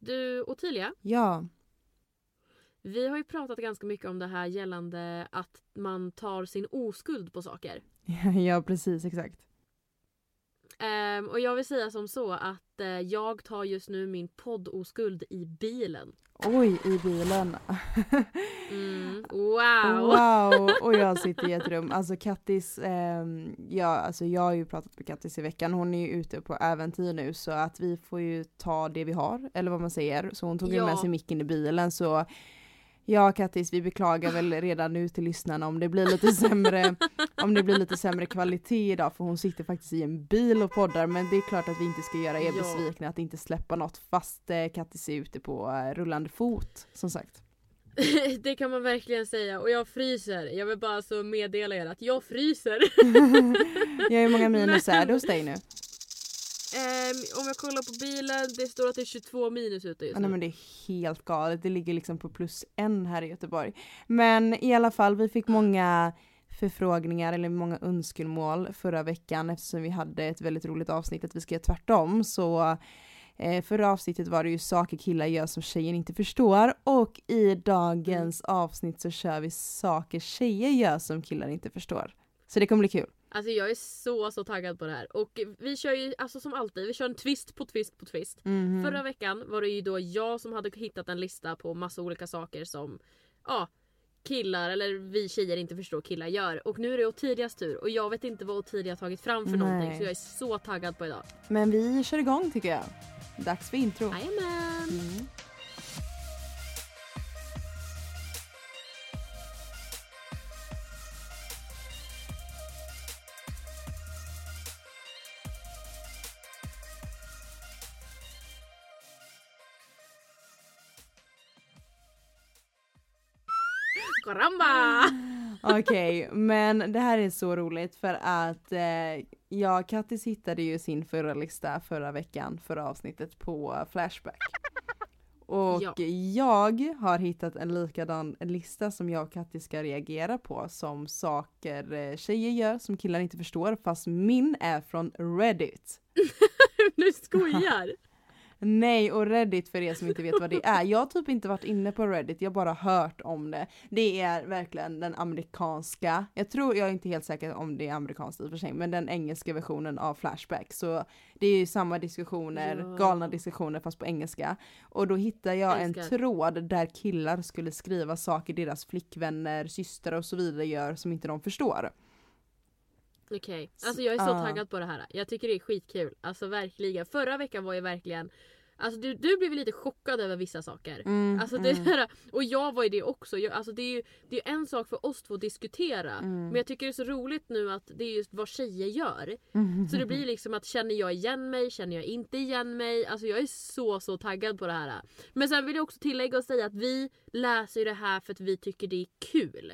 Du Ottilia, Ja, vi har ju pratat ganska mycket om det här gällande att man tar sin oskuld på saker. ja precis exakt. Ehm, och jag vill säga som så att eh, jag tar just nu min poddoskuld i bilen. Oj, i bilen. Mm, wow! Wow! Och jag sitter i ett rum. Alltså Kattis, ehm, ja, alltså jag har ju pratat med Kattis i veckan. Hon är ju ute på äventyr nu så att vi får ju ta det vi har, eller vad man säger. Så hon tog ju Ja. med sig micken i bilen så Ja Kattis, vi beklagar väl redan nu till lyssnarna om det blir lite sämre om det blir lite sämre kvalitet idag för hon sitter faktiskt i en bil och poddar men det är klart att vi inte ska göra er besvikna att inte släppa något fast eh, Kattis är ute på eh, rullande fot som sagt. det kan man verkligen säga och jag fryser. Jag vill bara så meddela er att jag fryser. Jag hur många minus är det hos dig nu? Ehm, om jag kollar på bilen, det står att det är 22 minus ute just nu. nej men det är helt galet, det ligger liksom på plus en här i Göteborg. Men i alla fall, vi fick många förfrågningar eller många önskemål förra veckan eftersom vi hade ett väldigt roligt avsnitt att vi ska göra tvärtom. Så eh, förra avsnittet var det ju saker killar gör som tjejer inte förstår och i dagens avsnitt så kör vi saker tjejer gör som killar inte förstår. Så det kommer bli kul. Alltså jag är så så taggad på det här. Och vi kör ju alltså som alltid, vi kör en twist på twist på twist. Mhm. Förra veckan var det ju då jag som hade hittat en lista på massa olika saker som ja, killar eller vi tjejer inte förstår killar gör. Och nu är det Otidias tur och jag vet inte vad Otidia har tagit fram för Nej. någonting så jag är så taggad på idag. Men vi kör igång tycker jag. Dags för intro. Jajamän! Mm. Okej, men det här är så roligt för att eh, jag Kattis hittade ju sin förra lista förra veckan, förra avsnittet på Flashback. Och Ja. jag har hittat en likadan lista som jag och Kattis ska reagera på som saker eh, tjejer gör som killar inte förstår fast min är från Reddit. du skojar! Nej, och Reddit för er som inte vet vad det är. Jag har typ inte varit inne på Reddit, jag har bara hört om det. Det är verkligen den amerikanska, jag tror, jag är inte helt säker om det är amerikanskt i och för sig, men den engelska versionen av Flashback. Så det är ju samma diskussioner, Ja. galna diskussioner fast på engelska. Och då hittar jag en Älskar. tråd där killar skulle skriva saker deras flickvänner, systrar och så vidare gör som inte de förstår. Okej, alltså jag är så Ja. taggad på det här. Jag tycker det är skitkul. Alltså verkligen. Förra veckan var ju verkligen Alltså du, du blev lite chockad över vissa saker. Mm, Alltså det mm. där, och jag var ju det också. Jag, alltså det är ju det är en sak för oss två att diskutera. Mm. Men jag tycker det är så roligt nu att det är just vad tjejer gör. Mm. Så det blir liksom att känner jag igen mig, känner jag inte igen mig? Alltså jag är så så taggad på det här. Men sen vill jag också tillägga och säga att vi läser det här för att vi tycker det är kul.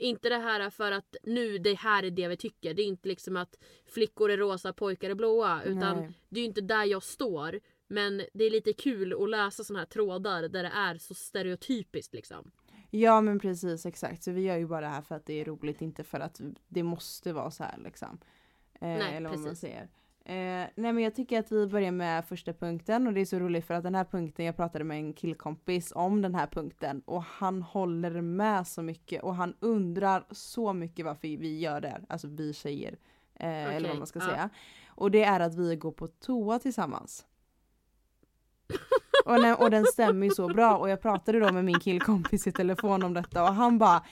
Inte det här för att nu det här är det vi tycker. Det är inte liksom att flickor är rosa, pojkar är blåa. Utan Nej. det är ju inte där jag står. Men det är lite kul att läsa såna här trådar där det är så stereotypiskt liksom. Ja men precis exakt, så vi gör ju bara det här för att det är roligt, inte för att det måste vara så här liksom. Eh, Nej, eller vad man precis. säger. Eh, nej men jag tycker att vi börjar med första punkten och det är så roligt för att den här punkten, jag pratade med en killkompis om den här punkten och han håller med så mycket och han undrar så mycket varför vi gör det här, alltså vi tjejer. Eh, eller Okej, vad man ska ja. säga. Och det är att vi går på toa tillsammans. Och, och den stämmer ju så bra och jag pratade då med min killkompis i telefon om detta och han bara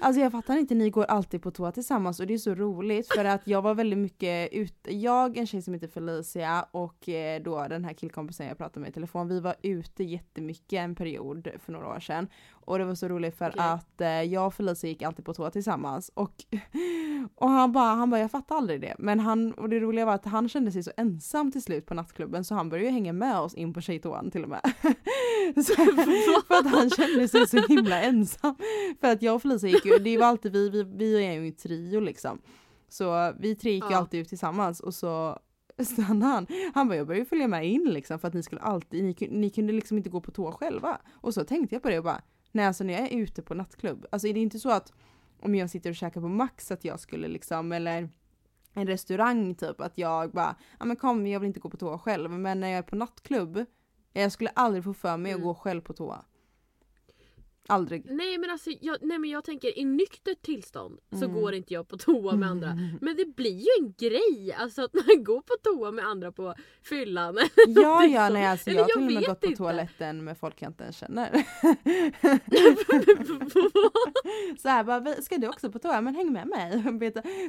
Alltså jag fattar inte, ni går alltid på toa tillsammans och det är så roligt för att jag var väldigt mycket ute, jag, en tjej som heter Felicia och eh, då den här killkompisen jag pratade med i telefon, vi var ute jättemycket en period för några år sedan. Och det var så roligt för Okej. att eh, jag och Felicia gick alltid på toa tillsammans och, och han bara, han bara jag fattar aldrig det. Men han, och det roliga var att han kände sig så ensam till slut på nattklubben så han började ju hänga med oss in på tjejtoan till och med. så, för att han kände sig så himla ensam. För att jag och Felicia gick ju, det var alltid vi, vi, vi är ju en trio liksom. Så vi tre gick ju Ja. alltid ut tillsammans och så stannade han. Han bara jag började följa med in liksom för att ni skulle alltid, ni, ni kunde liksom inte gå på toa själva. Och så tänkte jag på det och bara, nej alltså när jag är ute på nattklubb, alltså är det inte så att om jag sitter och käkar på Max att jag skulle liksom, eller en restaurang typ, att jag bara, ja men kom jag vill inte gå på toa själv, men när jag är på nattklubb Jag skulle aldrig få för mig Mm. att gå själv på toa. Aldrig. Nej men alltså jag, nej, men jag tänker i nyktert tillstånd så Mm. går inte jag på toa med andra. Men det blir ju en grej alltså att man går på toa med andra på fyllan. Ja, ja, Liksom. nej alltså jag har till och med gått på toaletten med folk jag inte ens känner. så här bara, "Vi- ska du också på toa? Men häng med mig.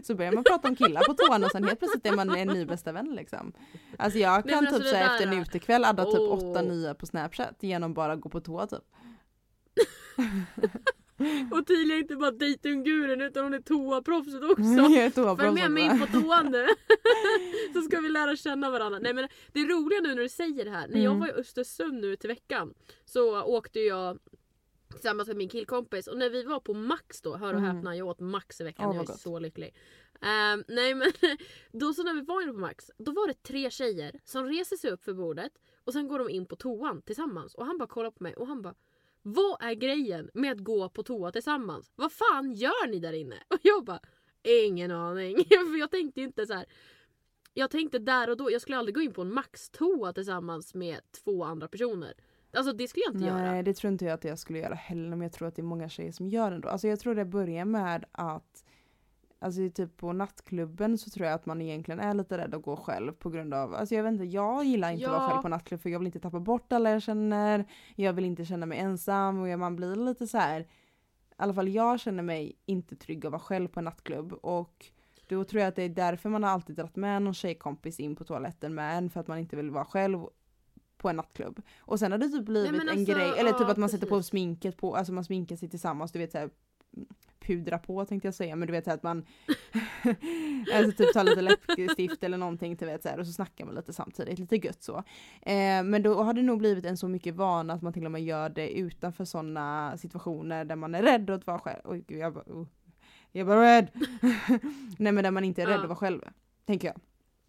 Så börjar man prata om killar på toan och sen helt plötsligt är man en ny bästa vän liksom. Alltså jag Nej, kan men alltså typ här, efter en utekväll adda typ Åh. 8-9 på snapchat genom bara att gå på toa typ. Och är inte bara dejtinggurun utan hon är toaproffset också. Jag är toaproffs Följ med mig in på toan nu. så ska vi lära känna varandra. Nej men det roliga nu när du säger det här. När jag Mm. var i Östersund nu till veckan så åkte jag tillsammans med min killkompis och när vi var på Max då, hör och Mm. häpna jag åt Max i veckan, Åh, jag är gott. så lycklig. Ehm, nej men då så när vi var inne på Max, då var det tre tjejer som reser sig upp för bordet och sen går de in på toan tillsammans och han bara kollar på mig och han bara Vad är grejen med att gå på toa tillsammans? Vad fan gör ni där inne? Och jag bara Ingen aning. för jag tänkte inte så här. Jag tänkte där och då, jag skulle aldrig gå in på en Max-toa tillsammans med två andra personer. Alltså det skulle jag inte göra. Nej det tror inte jag att jag skulle göra heller men jag tror att det är många tjejer som gör det ändå. Alltså jag tror det börjar med att Alltså typ på nattklubben så tror jag att man egentligen är lite rädd att gå själv på grund av, alltså jag vet inte, jag gillar inte att vara Ja. själv på nattklubb för jag vill inte tappa bort alla jag känner, jag vill inte känna mig ensam och man blir lite så här. i alla fall jag känner mig inte trygg att vara själv på en nattklubb och då tror jag att det är därför man har alltid dragit med någon tjejkompis in på toaletten med en för att man inte vill vara själv på en nattklubb. Och sen har det typ blivit en alltså, grej, eller typ ja, att man sätter på precis. sminket på, alltså man sminkar sig tillsammans, du vet såhär pudra på tänkte jag säga men du vet att man alltså typ tar lite läppstift eller någonting du vet så här, och så snackar man lite samtidigt, lite gött så. Eh, men då har det nog blivit en så mycket vana att man till och med gör det utanför sådana situationer där man är rädd att vara själv. Oj gud jag bara, oh. jag bara rädd! Nej men där man inte är rädd Ja. att vara själv. Tänker jag.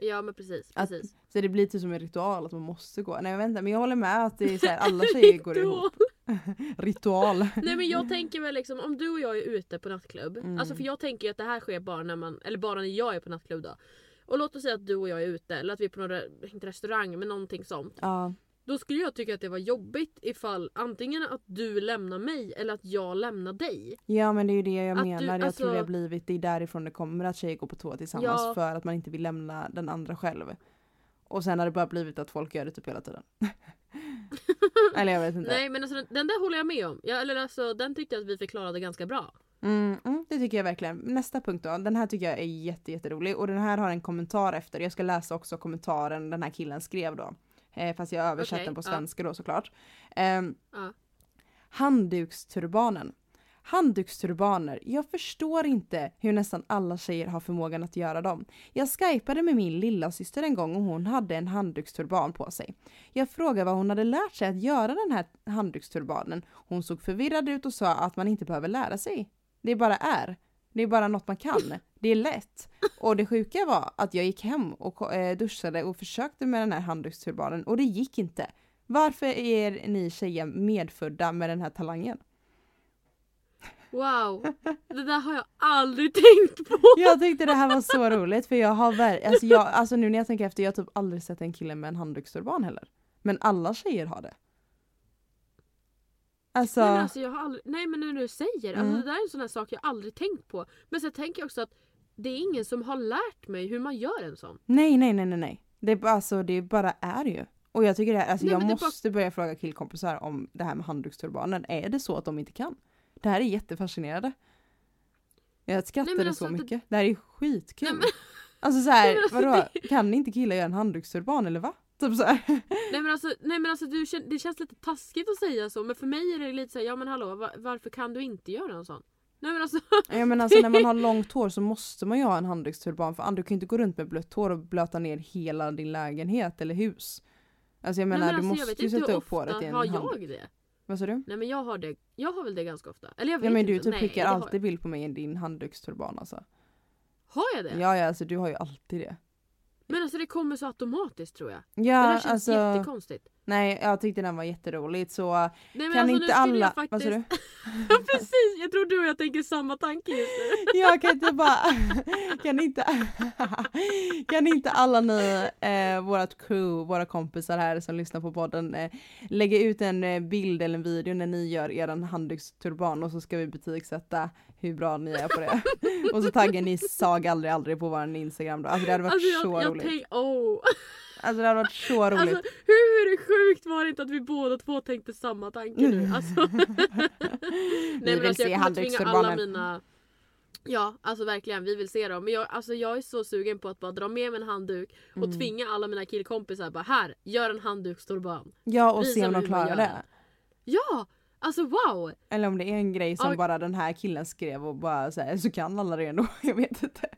Ja men precis. Att- precis. Så det blir typ som en ritual att man måste gå. Nej inte men jag håller med att det är så här, alla tjejer går ihop. Ritual. Nej men jag tänker väl liksom om du och jag är ute på nattklubb. Mm. Alltså för jag tänker att det här sker bara när man, eller bara när jag är på nattklubb då. Och låt oss säga att du och jag är ute eller att vi är på någon, inte restaurang men någonting sånt. Ja. Då skulle jag tycka att det var jobbigt ifall antingen att du lämnar mig eller att jag lämnar dig. Ja men det är ju det jag Att du- menar. Jag tror det har alltså- blivit, det är därifrån det kommer att tjejer går på toa tillsammans Ja. för att man inte vill lämna den andra själv. Och sen har det bara blivit att folk gör det typ hela tiden. Eller jag vet inte. Nej men alltså den, den där håller jag med om. Jag, eller alltså den tyckte jag att vi förklarade ganska bra. Mm, mm, det tycker jag verkligen. Nästa punkt då, den här tycker jag är jätte, jätterolig och den här har en kommentar efter. Jag ska läsa också kommentaren den här killen skrev då. Eh, fast jag har översatt Okej, den på ja. svenska då såklart. Ehm, Ja. Handduksturbanen. Handduksturbaner. Jag förstår inte hur nästan alla tjejer har förmågan att göra dem. Jag skypade med min lilla syster en gång och hon hade en handduksturban på sig. Jag frågade vad hon hade lärt sig att göra den här handduksturbanen. Hon såg förvirrad ut och sa att man inte behöver lära sig. Det bara är. Det är bara något man kan. Det är lätt. Och det sjuka var att jag gick hem och eh, duschade och försökte med den här handduksturbanen och det gick inte. Varför är ni tjejer medfödda med den här talangen? Wow, det där har jag aldrig tänkt på. Jag tyckte det här var så roligt för jag har ver- alltså, jag, alltså nu när jag tänker efter, jag har typ aldrig sett en kille med en handduksturban heller. Men alla tjejer har det. Alltså, Nej men alltså jag har aldrig, nej men nu när du säger, alltså Mm. det där är en sån här sak jag aldrig tänkt på. Men sen tänker jag också att det är ingen som har lärt mig hur man gör en sån. nej nej nej nej nej. Det, är alltså, det bara är ju. Och jag tycker det, alltså, Nej, jag är bara- måste börja fråga killkompisar om det här med handduksturbanen. Är det så att de inte kan? Det här är jättefascinerande. Jag skrattade men alltså, så det- mycket. Det här är skitkul. Nej, men- Alltså så här, Nej, alltså, vadå? det- Kan inte killar göra en handduksturban eller va? Typ så här. Nej men alltså, nej, men alltså du, det känns lite taskigt att säga så men för mig är det lite såhär, ja men hallå va- varför kan du inte göra en sån? Nej men alltså, Ja men alltså när man har långt hår så måste man ju ha en handduksturban för du kan ju inte gå runt med blött hår och blöta ner hela din lägenhet eller hus. Alltså jag menar nej, men du alltså, jag måste ju sätta upp håret i en har hand. jag det? Vad sa du? Nej men jag har det, jag har väl det ganska ofta. Eller jag vet Ja men du inte. typ nej, skickar det har- alltid bild på mig i din handduksturban alltså. Har jag det? Ja ja alltså du har ju alltid det. Men alltså det kommer så automatiskt tror jag. det Ja där känns alltså jättekonstigt. Nej, jag tyckte den var jätteroligt så Nej, kan alltså, inte alla... Jag Vad faktiskt... sa du? Precis, jag tror du och jag tänker samma tanke just nu. Jag kan inte bara... Kan inte... Kan inte alla ni, eh, vårat crew, våra kompisar här som lyssnar på podden, eh, lägga ut en eh, bild eller en video när ni gör er handduksturban och så ska vi betygsätta hur bra ni är på det. och så taggar ni sag aldrig aldrig på vår Instagram då. Alltså det hade varit Alltså, jag, så jag roligt. oh. Alltså det hade varit så roligt. Alltså hur sjukt var det inte att vi båda två tänkte samma tanke nu? Alltså. Nej, vill se jag kommer tvinga alla handduksturbanen. mina Ja alltså verkligen vi vill se dem men jag, alltså, jag är så sugen på att bara dra med mig en handduk och Mm. tvinga alla mina killkompisar bara här gör en handduksturban. Ja och Visa se om de klarar det. Ja! Alltså wow! Eller om det är en grej som Ja. bara den här killen skrev och bara så, här, så kan alla det ändå. Jag vet inte.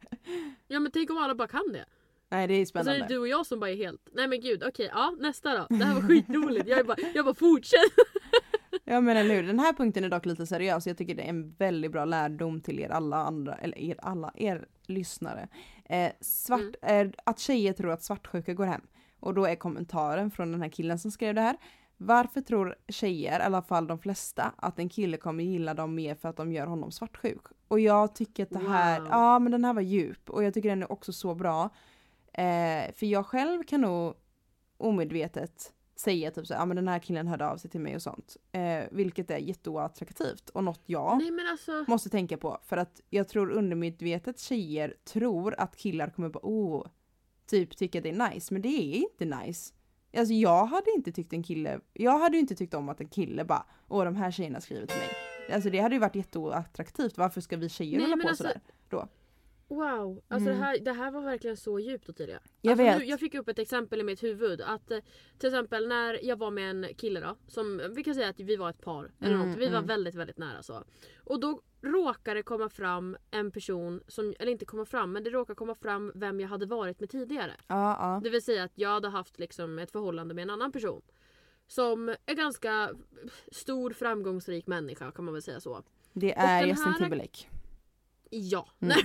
Ja men tänk om alla bara kan det. Nej det är Och så är spännande. det du och jag som bara är helt Nej men gud okej ja nästa då. Det här var skitroligt. Jag bara, jag bara fortsätt. Ja men eller hur, den här punkten är dock lite seriös. Jag tycker det är en väldigt bra lärdom till er alla andra, eller er alla, er lyssnare. Eh, svart, Mm. eh, att tjejer tror att svartsjuka går hem. Och då är kommentaren från den här killen som skrev det här. Varför tror tjejer, i alla fall de flesta, att en kille kommer gilla dem mer för att de gör honom svartsjuk? Och jag tycker att det här, Wow. ja men den här var djup och jag tycker den är också så bra. Eh, för jag själv kan nog omedvetet säga typ så ja men den här killen hörde av sig till mig och sånt. Eh, vilket är jätteoattraktivt och något jag Nej alltså. måste tänka på. För att jag tror undermedvetet tjejer tror att killar kommer bara oh, typ tycka det är nice. Men det är inte nice. Alltså jag hade inte tyckt en kille, jag hade ju inte tyckt om att en kille bara åh de här tjejerna skriver till mig. Alltså det hade ju varit jätteoattraktivt. Varför ska vi tjejer Nej, hålla på alltså- sådär? Då? Wow, alltså Mm. det, här, det här var verkligen så djupt Ottilia. Jag alltså, vet. Nu, jag fick upp ett exempel i mitt huvud. Att eh, Till exempel när jag var med en kille då. Som, vi kan säga att vi var ett par. Eller Mm, något. Vi var mm. väldigt väldigt nära så. Och då råkade det komma fram en person som, eller inte komma fram men det råkade komma fram vem jag hade varit med tidigare. Ja, ja. Det vill säga att jag hade haft liksom ett förhållande med en annan person. Som är ganska stor framgångsrik människa kan man väl säga så. Det är Justin här- Timberlake. Ja. Mm.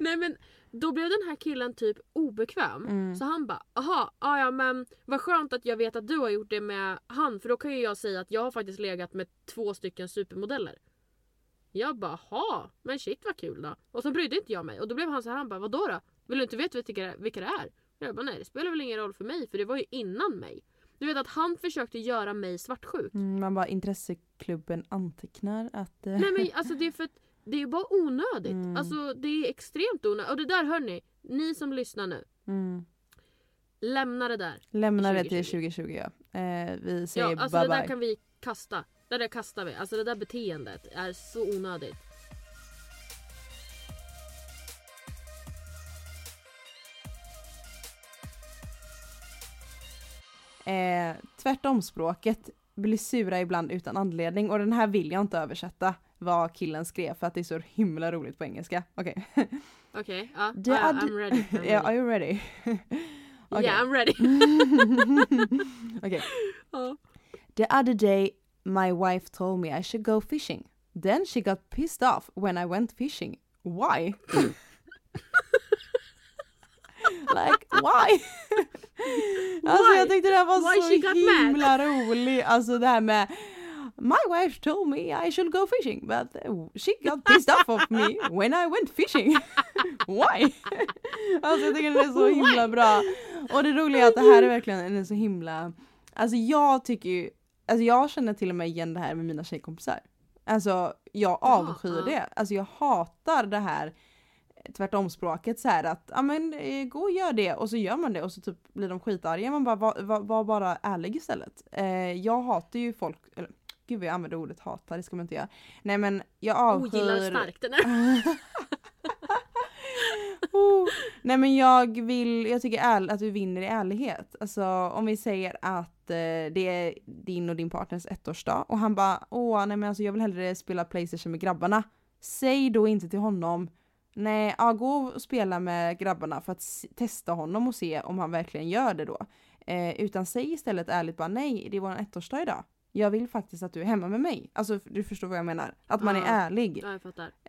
Nej men då blev den här killen typ obekväm. Mm. Så han bara aha, ah, ja men vad skönt att jag vet att du har gjort det med han för då kan ju jag säga att jag har faktiskt legat med två stycken supermodeller. Jag bara ha, men shit vad kul då. Och så brydde inte jag mig och då blev han så här, han bara vadå då? Vill du inte veta vilka, vilka det är? Jag bara nej det spelar väl ingen roll för mig för det var ju innan mig. Du vet att han försökte göra mig svartsjuk. Mm, man bara intresseklubben antecknar att... eh, Nej men alltså det är för att det är ju bara onödigt. Mm. Alltså det är extremt onödigt. Och det där hörni, ni som lyssnar nu. mm. Lämna det där. Lämna det till 2020. 2020 ja. Eh, vi säger Ja, alltså bye det där bye. kan vi kasta. Det där kastar vi. Alltså det där beteendet är så onödigt. Eh, tvärtom språket blir sura ibland utan anledning och den här vill jag inte översätta vad killen skrev för att det är så himla roligt på engelska. Okej. Okej, ja. Det ja, är- I'm ready. I'm ready. Yeah, are you ready? okej. Yeah, I'm ready. Okej. ja. The other day my wife told me I should go fishing. Then she got pissed off when I went fishing. Why? like why? alltså Why? jag tyckte det här var Why så mad? himla roligt. Alltså det här med My wife told me I should go fishing but uh, she got pissed off of me when I went fishing. Why? alltså jag tycker den är så himla bra. Och det roliga är att det här är verkligen en så himla Alltså jag tycker ju, alltså jag känner till och med igen det här med mina tjejkompisar. Alltså jag avskyr det. Alltså jag hatar det här tvärtomspråket så här att ja men eh, gå och gör det och så gör man det och så typ blir de skitarga. Man bara var, var, var bara ärlig istället. Eh, jag hatar ju folk, eller gud jag använder ordet hata, det ska man inte göra. Nej men jag avskyr... Ogillar starkt den oh. Nej men jag vill, jag tycker ärl- att du vinner i ärlighet. Alltså om vi säger att eh, det är din och din partners ettårsdag och han bara åh nej men alltså jag vill hellre spela Playstation med grabbarna. Säg då inte till honom nej ja, gå och spela med grabbarna för att testa honom och se om han verkligen gör det då. Eh, utan säg istället ärligt bara nej det är vår ettårsdag idag. Jag vill faktiskt att du är hemma med mig. Alltså du förstår vad jag menar. Att man är Ja. ärlig. Ja,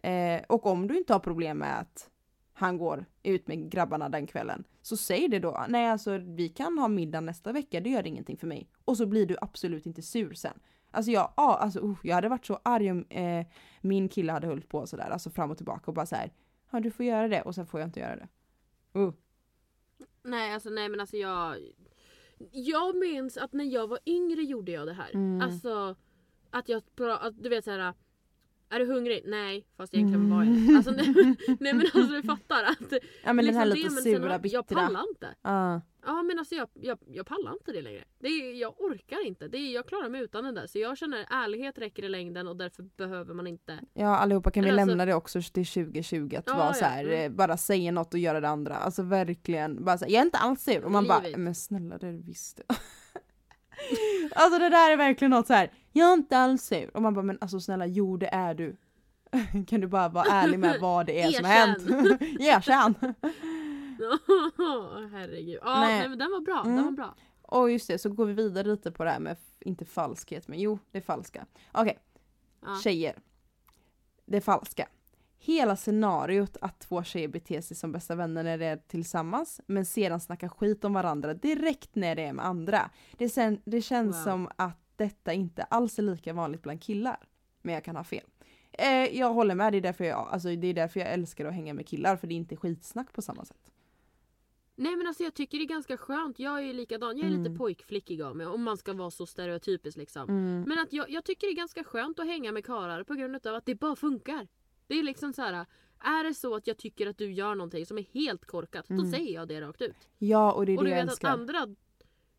jag. Eh, och om du inte har problem med att han går ut med grabbarna den kvällen. Så säg det då. Nej alltså vi kan ha middag nästa vecka, det gör ingenting för mig. Och så blir du absolut inte sur sen. Alltså jag, ja, alltså, uh, jag hade varit så arg om eh, min kille hade hållit på sådär, alltså fram och tillbaka och bara så här. Ja du får göra det och sen får jag inte göra det. Uh. Nej alltså nej men alltså jag Jag minns att när jag var yngre gjorde jag det här. Mm. Alltså att jag att, du vet såhär Är du hungrig? Nej fast egentligen var jag det. Alltså, nej, nej men alltså du fattar att Ja men den här liksom lite det, sura, har- Jag bittra. pallar inte. Ja. Ja men alltså jag, jag, jag pallar inte det längre. Det är, jag orkar inte. Det är, jag klarar mig utan det där. Så jag känner ärlighet räcker i längden och därför behöver man inte. Ja allihopa kan vi alltså- lämna det också till 2020 att Ja, vara ja, så här, mm. bara säga något och göra det andra. Alltså verkligen, bara så här, jag är inte alls sur. Och man bara, Livet. men snälla det är du visst. alltså det där är verkligen något så här. Jag är inte alls sur. Och man bara, men alltså snälla jo det är du. kan du bara vara ärlig med vad det är som har hänt? Erkänn! Herregud. Ja Nej. nej. men den var bra. Mm. Den var bra. Och just det, så går vi vidare lite på det här med, inte falskhet, men jo det är falska. Okej, Ja. tjejer. Det är falska. Hela scenariot att två tjejer beter sig som bästa vänner när de är tillsammans men sedan snackar skit om varandra direkt när det är med andra. Det, sen, det känns Wow. som att detta inte alls är lika vanligt bland killar. Men jag kan ha fel. Eh, jag håller med, det är, därför jag, alltså, det är därför jag älskar att hänga med killar för det är inte skitsnack på samma sätt. Nej men alltså jag tycker det är ganska skönt. Jag är ju likadan. Jag är Mm. lite pojkflickig av mig om man ska vara så stereotypisk liksom. Mm. Men att jag, jag tycker det är ganska skönt att hänga med karlar på grund av att det bara funkar. Det är liksom så här. Är det så att jag tycker att du gör någonting som är helt korkat, då Mm. säger jag det rakt ut. Ja och det är och det du jag vet älskar. att andra,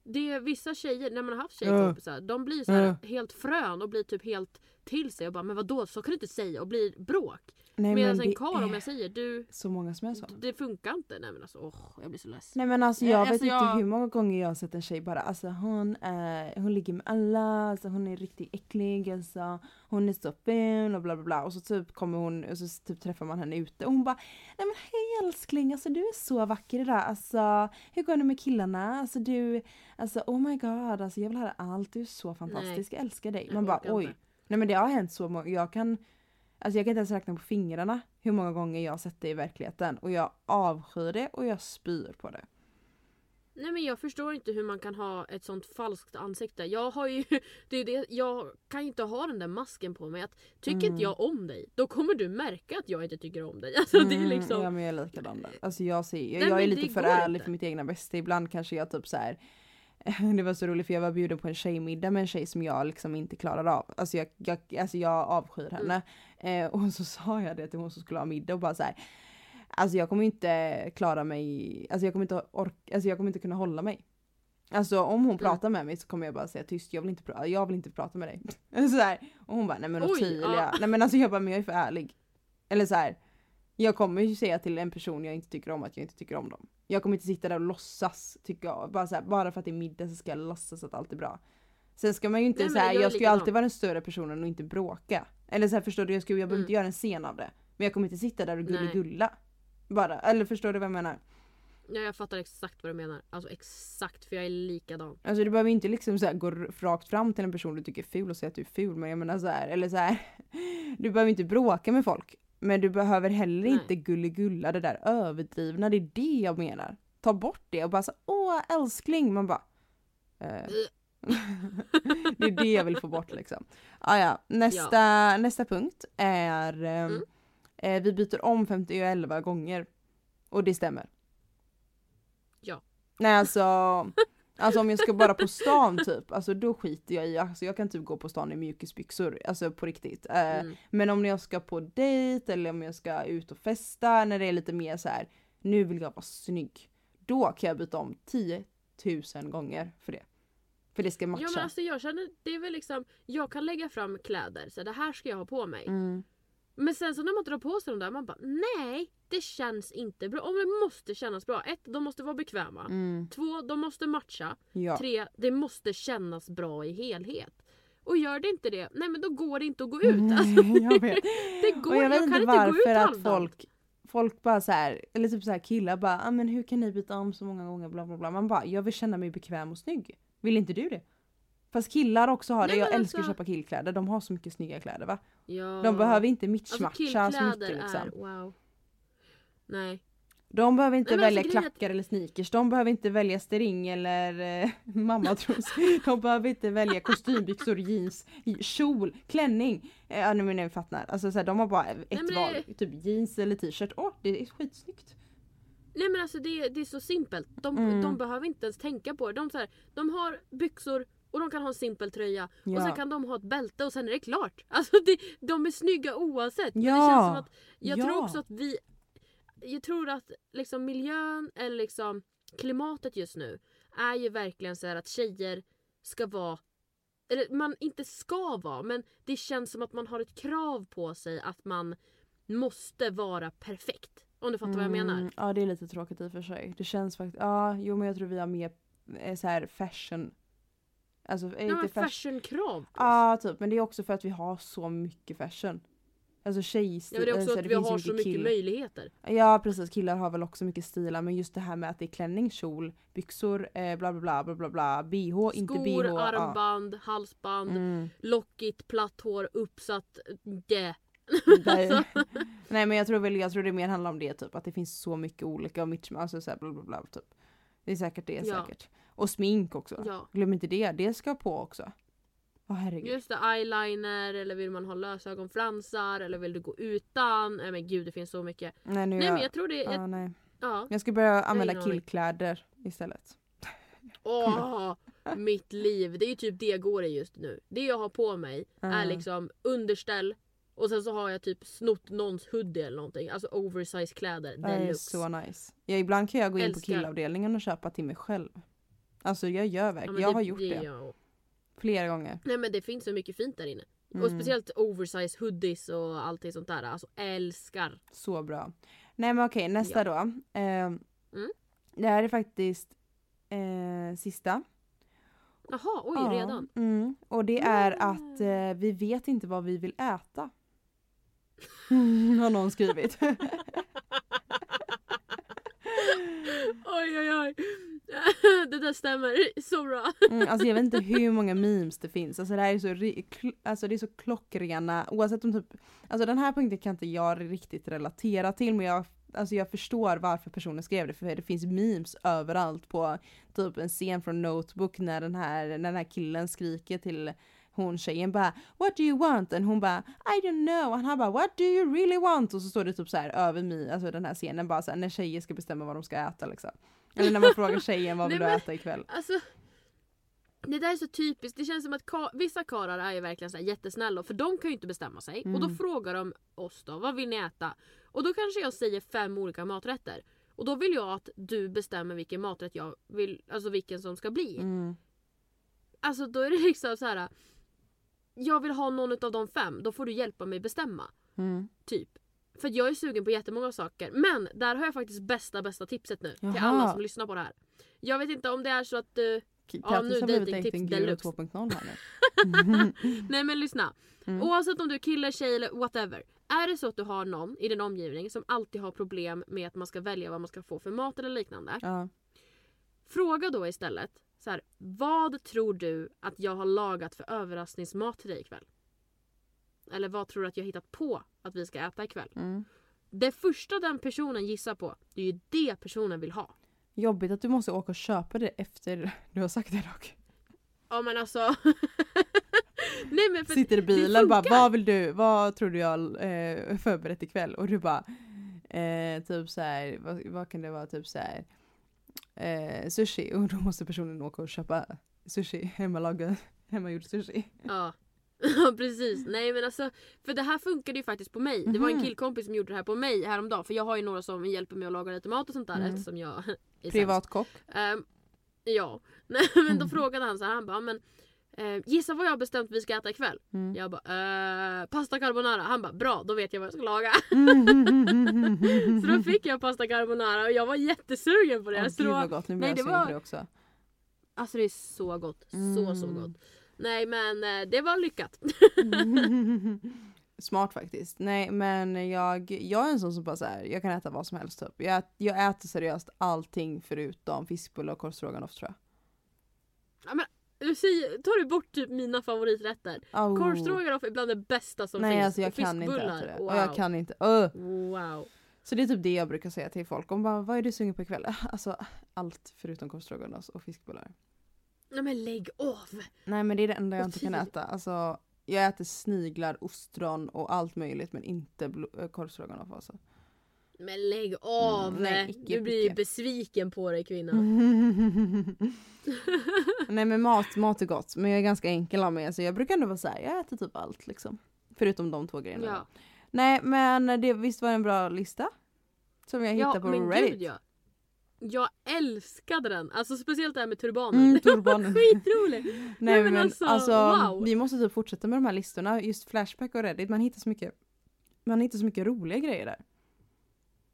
det är vissa tjejer, när man har haft tjejkompisar, de blir så här Ja. helt frön och blir typ helt till sig och bara men vadå så kan du inte säga och blir bråk. Nej, Medan men en karl om jag säger du, så många som är så. det funkar inte. Nej men alltså åh, jag blir så less. Nej men alltså jag alltså, vet inte jag- hur många gånger jag har sett en tjej bara alltså hon, är, hon ligger med alla, alltså, hon är riktigt äcklig, alltså, hon är så ful och bla bla bla och så typ kommer hon och så typ träffar man henne ute och hon bara Nej men hej älskling, alltså du är så vacker idag, alltså hur går det med killarna? Alltså du, alltså oh my god, alltså jag vill höra allt, du är så fantastisk, jag älskar dig. Man bara oj. Nej men det har hänt så många, jag kan Alltså jag kan inte ens räkna på fingrarna hur många gånger jag har sett det i verkligheten och jag avskyr det och jag spyr på det. Nej men jag förstår inte hur man kan ha ett sånt falskt ansikte. Jag har ju, det är det, jag kan ju inte ha den där masken på mig. Att, tycker Mm. inte jag om dig, då kommer du märka att jag inte tycker om dig. Alltså det är Mm, liksom... Ja men jag är likadan där. Alltså jag, ser, jag, Nej, jag är lite för ärlig inte. för mitt egna bästa. Ibland kanske jag typ så här. Det var så roligt för jag var bjuden på en tjejmiddag med en tjej som jag liksom inte klarar av. Alltså jag, jag, alltså jag avskyr Mm. henne. Eh, och så sa jag det till hon som skulle ha middag och bara så här. Alltså jag kommer inte klara mig, alltså jag kommer inte orka, alltså jag kommer inte kunna hålla mig. Alltså om Mm. hon pratar med mig så kommer jag bara säga tyst, jag vill inte, pra- jag vill inte prata med dig. så här. Och hon bara, nej men Ottilia, ja. nej men alltså jag bara, men jag är för ärlig. Eller så här. Jag kommer ju säga till en person jag inte tycker om att jag inte tycker om dem. Jag kommer inte sitta där och låtsas tycker jag. Bara, så här, bara för att det är middag så ska jag låtsas att allt är bra. Sen ska man ju inte Nej, men så här, jag ska ju alltid vara den större personen och inte bråka. Eller så här, förstår du, jag, ska, jag behöver Mm. inte göra en scen av det. Men jag kommer inte sitta där och gulligulla. Bara, eller förstår du vad jag menar? Ja, jag fattar exakt vad du menar. Alltså exakt, för jag är likadan. Alltså du behöver inte liksom så gå rakt fram till en person du tycker är ful och säga att du är ful. Men jag menar så här, eller så här. Du behöver inte bråka med folk. Men du behöver heller Nej. inte gulligulla det där överdrivna. Det är det jag menar. Ta bort det och bara så åh älskling. Man bara. Eh. det är det jag vill få bort liksom. Ah, ja. nästa, nästa punkt är ehm, Mm. eh, vi byter om 51 gånger. Och det stämmer. Ja. Nej alltså. Alltså om jag ska bara på stan typ, alltså då skiter jag i, alltså jag kan typ gå på stan i mjukisbyxor, alltså på riktigt. Eh, Mm. Men om jag ska på dejt eller om jag ska ut och festa när det är lite mer så här. nu vill jag vara snygg. Då kan jag byta om 10 000 gånger för det. För det ska matcha. Ja men alltså jag känner, det är väl liksom, jag kan lägga fram kläder, så det här ska jag ha på mig. mm. Men sen så när man drar på sig de där, man bara nej, det känns inte bra. Om det måste kännas bra, ett, de måste vara bekväma. Mm. Två, de måste matcha. Ja. Tre, det måste kännas bra i helhet. Och gör det inte det, nej men då går det inte att gå ut. Alltså, Nej, jag vet. det går, Och jag jag, vet kan inte inte gå ut varför att folk Folk bara så här, eller typ så här killar bara ah, men hur kan ni byta om så många gånger bla bla bla. Man bara jag vill känna mig bekväm och snygg. Vill inte du det? Fast killar också har det, Nej, jag älskar att alltså- köpa killkläder, de har så mycket snygga kläder va? Ja. De behöver inte alltså, matcha så mycket liksom. är wow. Nej. De behöver inte Nej, alltså, välja grejen är att- klackar eller sneakers, de behöver inte välja string eller eh, mammatros. de behöver inte välja kostymbyxor, jeans, kjol, klänning. Eh, Ja nu men ni fattar. Alltså så här, de har bara ett det- val. Typ jeans eller t-shirt. Åh det är skitsnyggt. Nej men alltså det, det är så simpelt. De, Mm. de behöver inte ens tänka på det. De, så här, de har byxor och de kan ha en simpel tröja. Och Ja. sen kan de ha ett bälte och sen är det klart. Alltså det, de är snygga oavsett. Men det känns som att, jag Ja. tror också att vi... Jag tror att liksom miljön eller liksom klimatet just nu är ju verkligen så här att tjejer ska vara eller man inte ska vara men det känns som att man har ett krav på sig att man måste vara perfekt. Om du fattar vad jag menar. Mm, Ja det är lite tråkigt i och för sig. Det känns faktiskt, ja jo men jag tror vi har mer eh, så här fashion. Alltså är Ja, inte fashion. fashionkrav. Ja typ men det är också för att vi har så mycket fashion. Alltså tjejstil. Ja, det är också alltså, att vi har så mycket kill- möjligheter. Ja precis, killar har väl också mycket stilar men just det här med att det är klänning, kjol, byxor, eh, bla bla bla bla bla bla, bh, inte bh. Skor, armband, halsband, Mm. lockigt, platt hår, uppsatt. Det. Nej. Alltså. Nej men jag tror väl, jag tror det mer handlar om det typ, att det finns så mycket olika och mitt, alltså så här, bla bla bla typ. Det är säkert det Ja. säkert. Och smink också. Ja. Glöm inte det, det ska på också. Åh herregud. Just det, eyeliner eller vill man ha lösögonfransar eller vill du gå utan? Nej men gud det finns så mycket. Nej nu Nej jag, men jag tror det är... ja, nej. Ja. jag ska börja använda killkläder istället. Åh, mitt liv. Det är ju typ det går i just nu. Det jag har på mig är Mm. liksom underställ och sen så har jag typ snott någons hoodie eller någonting. Alltså oversize kläder. Det är så nice. Ja, ibland kan jag gå in Älskar. på killavdelningen och köpa till mig själv. Alltså jag gör Ja, verkligen, men jag har gjort det jag. flera gånger. Nej men det finns så mycket fint där inne. Och Mm. speciellt oversize hoodies och allting sånt där. Alltså älskar. Så bra. Nej men okej, nästa Ja. då. Eh, Mm. Det här är faktiskt eh, sista. Jaha, oj Ja, redan? Mm. Och det är Ah. att eh, vi vet inte vad vi vill äta. har någon skrivit. Oj oj oj. det där stämmer så bra. Mm, alltså jag vet inte hur många memes det finns. Alltså det här är så, alltså det är så klockrena, oavsett om typ, alltså den här punkten kan inte jag riktigt relatera till men jag, alltså jag förstår varför personen skrev det för det finns memes överallt på typ en scen från Notebook när den här, när den här killen skriker till hon tjejen bara What do you want? Och hon bara I don't know. Och han bara What do you really want? Och så står det typ så här över mig, alltså den här scenen bara så här, när tjejer ska bestämma vad de ska äta liksom. Eller när man frågar tjejen vad vill Nej, du äta ikväll? Alltså. Det där är så typiskt. Det känns som att ka- vissa karlar är ju verkligen så här jättesnälla för de kan ju inte bestämma sig. Och då Mm. frågar de oss då, vad vill ni äta? Och då kanske jag säger fem olika maträtter. Och då vill jag att du bestämmer vilken maträtt jag vill, alltså vilken som ska bli. Mm. Alltså då är det liksom så här. Jag vill ha någon av de fem, då får du hjälpa mig bestämma. Mm. Typ. För jag är sugen på jättemånga saker. Men där har jag faktiskt bästa bästa tipset nu. Jaha. Till alla som lyssnar på det här. Jag vet inte om det är så att du... Nu blivit datingtips dating guru deluxe. 2.0 här nu. Nej men lyssna. Mm. Oavsett om du är kille, tjej eller whatever. Är det så att du har någon i din omgivning som alltid har problem med att man ska välja vad man ska få för mat eller liknande. Ja. Fråga då istället. Så här, vad tror du att jag har lagat för överraskningsmat till dig ikväll? Eller vad tror du att jag hittat på att vi ska äta ikväll? Mm. Det första den personen gissar på, det är ju det personen vill ha. Jobbigt att du måste åka och köpa det efter du har sagt det dock. Ja men alltså. Nej men för Sitter i bilen bara funkar. vad vill du, vad tror du jag eh, förberett ikväll? Och du bara eh, typ så här, vad, vad kan det vara, typ så här eh, sushi och då måste personen åka och köpa sushi, hemmalagad, hemmagjord sushi. Ja. Ja precis. Nej men alltså. För det här funkade ju faktiskt på mig. Det var en Mhm. killkompis som gjorde det här på mig häromdagen. För jag har ju några som hjälper mig att laga lite mat och sånt där Mm. eftersom jag är. Privatkock. Ehm, ja. Nej men Mm. då frågade han så här. Han bara men eh, Gissa vad jag har bestämt vi ska äta ikväll. Mm. Jag bara eh, pasta carbonara. Han bara bra då vet jag vad jag ska laga. så då fick jag pasta carbonara och jag var jättesugen på det. Åh, så gud vad gott, nu blir jag sugen var- på det också. alltså det är så gott. Så så Mm. gott. Nej men eh, det var lyckat. Smart faktiskt. Nej men jag, jag är en sån som bara så här, jag kan äta vad som helst typ. Jag, jag äter seriöst allting förutom fiskbullar och korvstroganoff tror jag. Du säger, tar du bort typ mina favoriträtter? Oh. Korvstroganoff är bland det bästa som Nej finns. alltså jag Och kan inte äta det. Wow. Och jag kan inte, öh. wow. Så det är typ det jag brukar säga till folk. Om bara, vad är du sugen på ikväll? Alltså allt förutom korvstroganoff och fiskbullar. Nej men lägg av! Nej men det är det enda jag inte kan äta. Alltså jag äter sniglar, ostron och allt möjligt men inte korvstroganoff alltså. Men lägg av! Mm, nej, icke, du blir icke. besviken på dig kvinna. Nej men mat, mat är gott men jag är ganska enkel av mig så jag brukar ändå vara såhär, jag äter typ allt liksom. Förutom de två grejerna. Ja, Nej men det visst var det en bra lista? Som jag hittade ja på men Reddit. gud ja. Jag älskade den. Alltså speciellt det här med turbanen. Mm, turbanen. Skitroligt! Nej, Nej, men men, alltså, alltså, wow. vi måste typ fortsätta med de här listorna. Just Flashback och Reddit, man hittar så mycket man hittar så mycket roliga grejer där.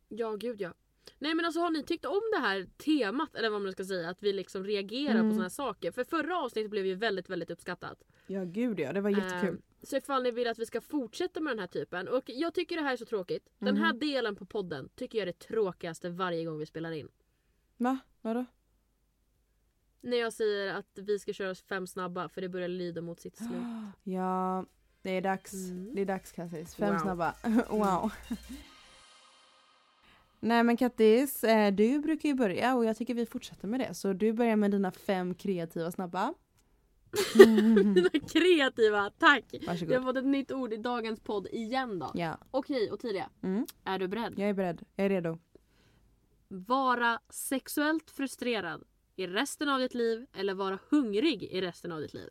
Ja gud ja. Nej men alltså har ni tyckt om det här temat eller vad man ska säga att vi liksom reagerar Mm. på såna här saker? För förra avsnittet blev ju väldigt väldigt uppskattat. Ja gud ja, det var jättekul. Ehm, så ifall ni vill att vi ska fortsätta med den här typen och jag tycker det här är så tråkigt. Den här Mhm. delen på podden tycker jag är det tråkigaste varje gång vi spelar in. Va? Vadå? När jag säger att vi ska köra fem snabba för det börjar lida mot sitt slut. Ja, det är dags. Mm. Det är dags Kattis. Fem Wow. snabba. wow. Nej men Kattis, eh, du brukar ju börja och jag tycker vi fortsätter med det. Så du börjar med dina fem kreativa snabba. Dina kreativa, tack! Vi har Varsågod. fått ett nytt ord i dagens podd igen då. Ja, Okej Ottilia, mm. är du beredd? jag är beredd. Jag är redo. Vara sexuellt frustrerad i resten av ditt liv eller vara hungrig i resten av ditt liv?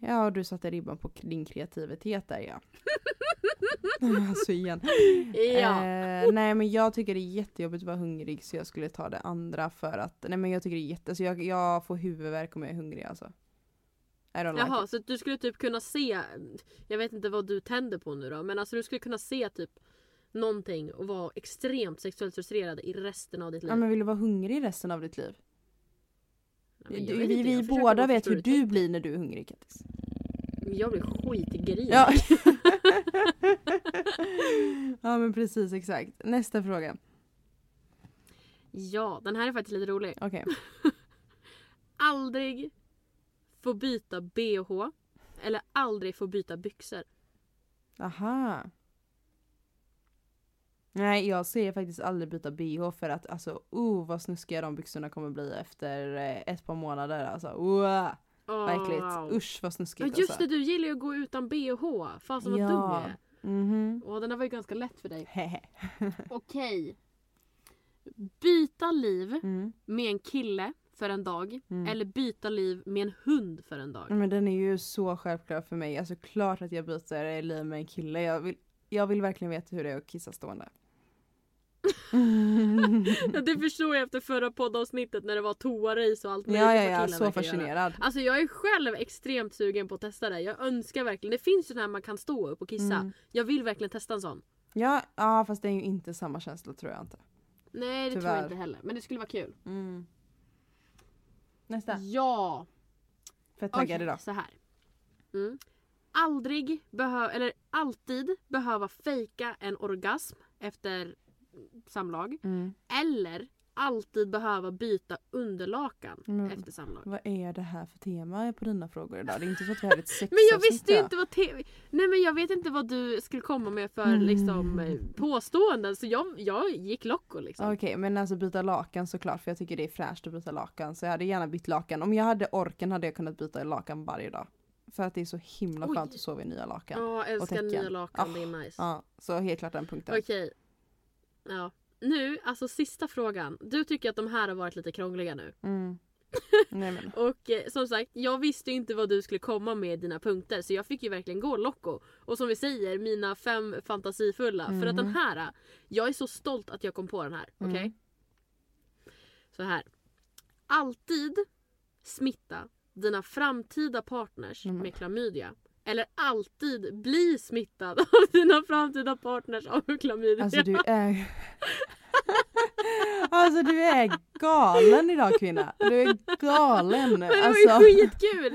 Ja, och du satte ribban på din kreativitet där ja. alltså igen. Ja. Eh, nej men jag tycker det är jättejobbigt att vara hungrig så jag skulle ta det andra för att, nej men jag tycker det är jätte, alltså jag, jag får huvudvärk om jag är hungrig alltså. I like Jaha, it. så du skulle typ kunna se, jag vet inte vad du tänder på nu då, men alltså du skulle kunna se typ någonting och vara extremt sexuellt frustrerad i resten av ditt liv. Ja men vill du vara hungrig resten av ditt liv? Men Du, vi vi båda vet hur du blir när du är hungrig Kattis. Jag blir skitgrinig. Ja. ja men precis exakt. Nästa fråga. ja, den här är faktiskt lite rolig. Okej. Aldrig få byta bh eller aldrig få byta byxor. Aha. Nej jag ser faktiskt aldrig byta bh för att alltså oh vad snuskiga de byxorna kommer bli efter eh, ett par månader alltså. Uh, Oh, verkligt. Usch vad Ja snuskigt just alltså. det, du gillar ju att gå utan bh. Fasen vad Ja. dum jag är. Mhm. Åh, den här var ju ganska lätt för dig. Okej. Byta liv mm. med en kille för en dag. Mm. Eller byta liv med en hund för en dag. Men den är ju så självklar för mig. Alltså klart att jag byter liv med en kille. Jag vill, jag vill verkligen veta hur det är att kissa stående. Ja, det förstår jag efter förra poddavsnittet när det var toarace och allt möjligt ja ja ja, så verkar göra. fascinerad. Alltså jag är själv extremt sugen på att testa det. Jag önskar verkligen. Det finns ju den här man kan stå upp och kissa. Mm. Jag vill verkligen testa en sån. Ja, ja fast det är ju inte samma känsla tror jag inte. Nej det tror Tyvärr. jag inte heller. Men det skulle vara kul. Mm. Nästa. Ja. Fett taggad idag. så här. Mm. Aldrig behöva, eller alltid behöva fejka en orgasm efter samlag. Mm. Eller alltid behöva byta underlakan Mm. efter samlag. Vad är det här för tema på dina frågor idag? Det är inte så att vi har ett sexavsnitt Men jag visste ju inte vad te- Nej men jag vet inte vad du skulle komma med för Mm. liksom, eh, påståenden så jag, jag gick locko liksom. Okej men alltså byta lakan såklart för jag tycker det är fräscht att byta lakan så jag hade gärna bytt lakan. Om jag hade orken hade jag kunnat byta lakan varje dag. För att det är så himla Oj. skönt att sova i nya lakan. Ja, älskar nya lakan, Ah, det är nice. Ja, så helt klart den punkten. Okej. Ja. Nu, alltså sista frågan. Du tycker att de här har varit lite krångliga nu. Mm. Nej men. Och eh, som sagt, jag visste inte vad du skulle komma med i dina punkter så jag fick ju verkligen gå loco. Och som vi säger, mina fem fantasifulla. För att den Mhm. här, jag är så stolt att jag kom på den här. Okej? Mm. Så här. Alltid smitta dina framtida partners Mm. med klamydia. Eller alltid bli smittad av dina framtida partners av klamydia. Alltså du är... alltså du är galen idag kvinna. Du är galen. Men det var Alltså, ju skitkul!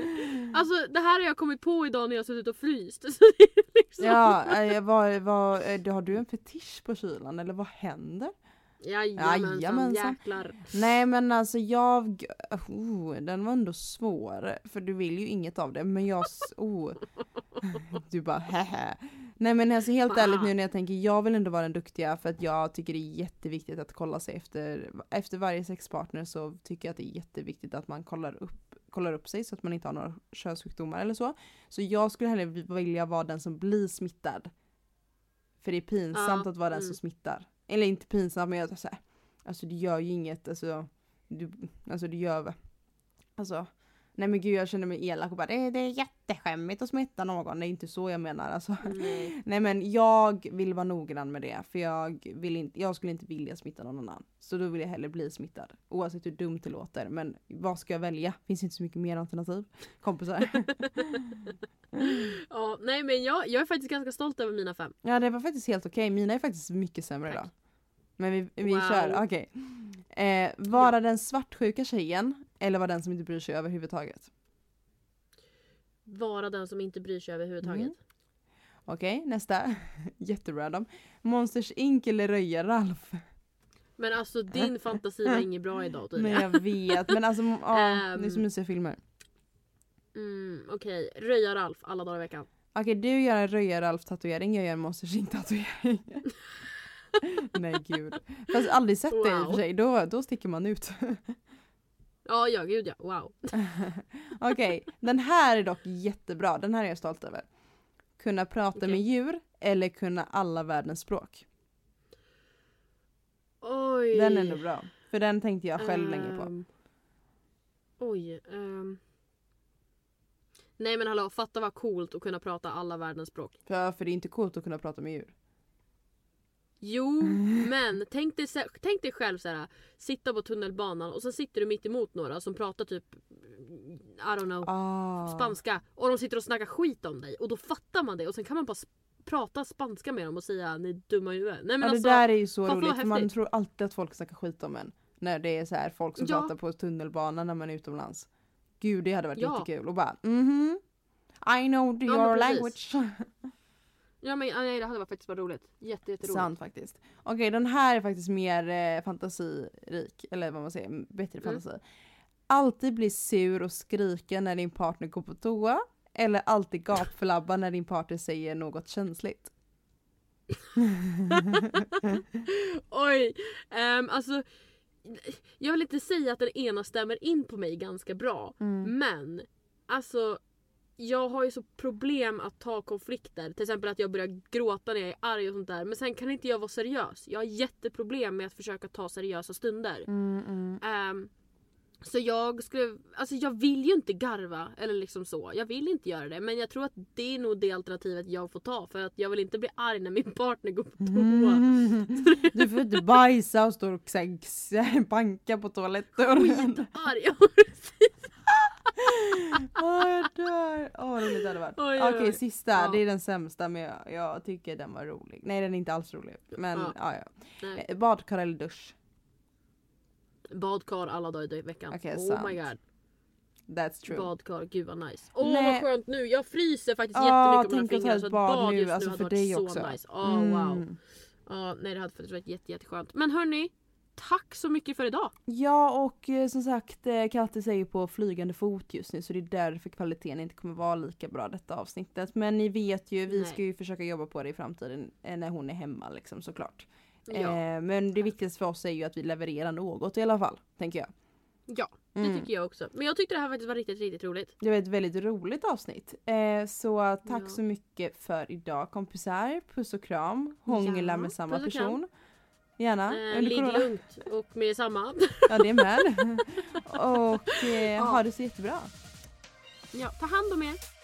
Alltså det här har jag kommit på idag när jag suttit och fryst. Liksom... ja, eh, vad, vad, eh, har du en fetisch på kylan eller vad händer? Jajamensan, Jajamensan. jäklar. Nej men alltså jag, oh, den var ändå svår. För du vill ju inget av det men jag, oh. Du bara hehe. Nej men alltså helt Fan. ärligt nu när jag tänker, jag vill ändå vara den duktiga för att jag tycker det är jätteviktigt att kolla sig efter, efter varje sexpartner så tycker jag att det är jätteviktigt att man kollar upp, kollar upp sig så att man inte har några könssjukdomar eller så. Så jag skulle hellre vilja vara den som blir smittad. För det är pinsamt Ja, att vara den mm. som smittar. Eller inte pinsamt men jag så här, alltså det gör ju inget, alltså du, alltså du gör, alltså Nej men gud jag känner mig elak och bara det, det är jätteskämmigt att smitta någon, det är inte så jag menar alltså. Nej. Nej men jag vill vara noggrann med det för jag, vill inte, jag skulle inte vilja smitta någon annan. Så då vill jag hellre bli smittad. Oavsett hur dumt det låter. Men vad ska jag välja? Finns inte så mycket mer alternativ. Kompisar. Ja, nej men jag, jag är faktiskt ganska stolt över mina fem. ja det var faktiskt helt okej. Mina är faktiskt mycket sämre Tack. idag. Men vi, vi Wow. kör, okej. Eh, vara den svartsjuka tjejen eller vara den som inte bryr sig överhuvudtaget? Vara den som inte bryr sig överhuvudtaget. Mm. Okej, nästa. Jätterandom. Monsters Inc eller Röja-Ralf? Men alltså din fantasi var inget bra idag Men tydligen. jag vet, men alltså ja, det är så Ehm. mysiga filmer. Mm, Okej, röja Ralf alla dagar i veckan. Okej du gör en Röja-Ralf tatuering, jag gör en Monsters Inc tatuering. Nej gud. Fast aldrig sett det i och för Wow. sig, då, då sticker man ut. Ja, ja gud ja. Wow. Okej, den här är dock jättebra, den här är jag stolt över. Kunna prata Okej. med djur eller kunna alla världens språk. Oj. Den är nog bra. För den tänkte jag själv länge på. Ehm, Oj. ehm. Nej men hallå, fatta vad coolt att kunna prata alla världens språk. För, för det är inte coolt att kunna prata med djur. Jo, men tänk dig, tänk dig själv så här, sitta på tunnelbanan och så sitter du mitt emot några som pratar typ I don't know, Ah. spanska och de sitter och snackar skit om dig och då fattar man det och sen kan man bara prata spanska med dem och säga ni dumma i huvudet. Nej men Ja, alltså, det där är ju så roligt för man tror alltid att folk snackar skit om en. När det är så här folk som Ja. pratar på tunnelbanan när man är utomlands. Gud det hade varit Ja. jättekul och bara mhm. I know Ja, your precis. language. ja men nej, det hade varit faktiskt varit roligt. Jätte, jätteroligt. Sant faktiskt. Okej den här är faktiskt mer eh, fantasirik, eller vad man säger, bättre Mm. fantasi. Alltid bli sur och skrika när din partner går på toa. Eller alltid gapflabba när din partner säger något känsligt. Oj! ehm, alltså, jag vill inte säga att den ena stämmer in på mig ganska bra. Mm. Men, alltså jag har ju så problem att ta konflikter. Till exempel att jag börjar gråta när jag är arg och sånt där. Men sen kan inte jag vara seriös. Jag har jätteproblem med att försöka ta seriösa stunder. Mm, mm. Ehm, så jag skulle, alltså jag vill ju inte garva eller liksom så. Jag vill inte göra det. Men jag tror att det är nog det alternativet jag får ta. För att jag vill inte bli arg när min partner går på toa. Mm. Du får inte bajsa och stå och banka på toalettdörren. Skitarg! Åh jag dör. Åh vad roligt det hade varit. Okej oj. sista, Ja. det är den sämsta men jag, jag tycker den var rolig. Nej den är inte alls rolig. Men Ja. ja ja. Eh, Badkar eller dusch? Badkar alla dagar i veckan. Okej, oh sant. my god. That's true. Badkar, gud vad nice. Åh Nej. vad skönt nu, jag fryser faktiskt Ja, jättemycket på mina fingrar. Så ett bad bad nu, just alltså nu för hade dig varit också. så nice. Åh wow. Mm. Ja, nej det hade faktiskt varit jätte, jätteskönt. Men hörni, tack så mycket för idag. Ja och eh, som sagt eh, Katte säger på flygande fot just nu så det är därför kvaliteten inte kommer vara lika bra detta avsnittet. Men ni vet ju, vi Nej. ska ju försöka jobba på det i framtiden eh, när hon är hemma liksom såklart. Ja, Eh, men det viktigaste för oss är ju att vi levererar något i alla fall, tänker jag. ja det Mm. tycker jag också. Men jag tyckte det här faktiskt var riktigt, riktigt roligt. Det var ett väldigt roligt avsnitt. Så tack Ja. så mycket för idag kompisar. Puss och kram. Hångla Ja, med samma och kram. Gärna. Eh, ligg corona. lugnt och med samma. Ja det är med. och eh, Ja. ha det så jättebra. Ja, ta hand om er.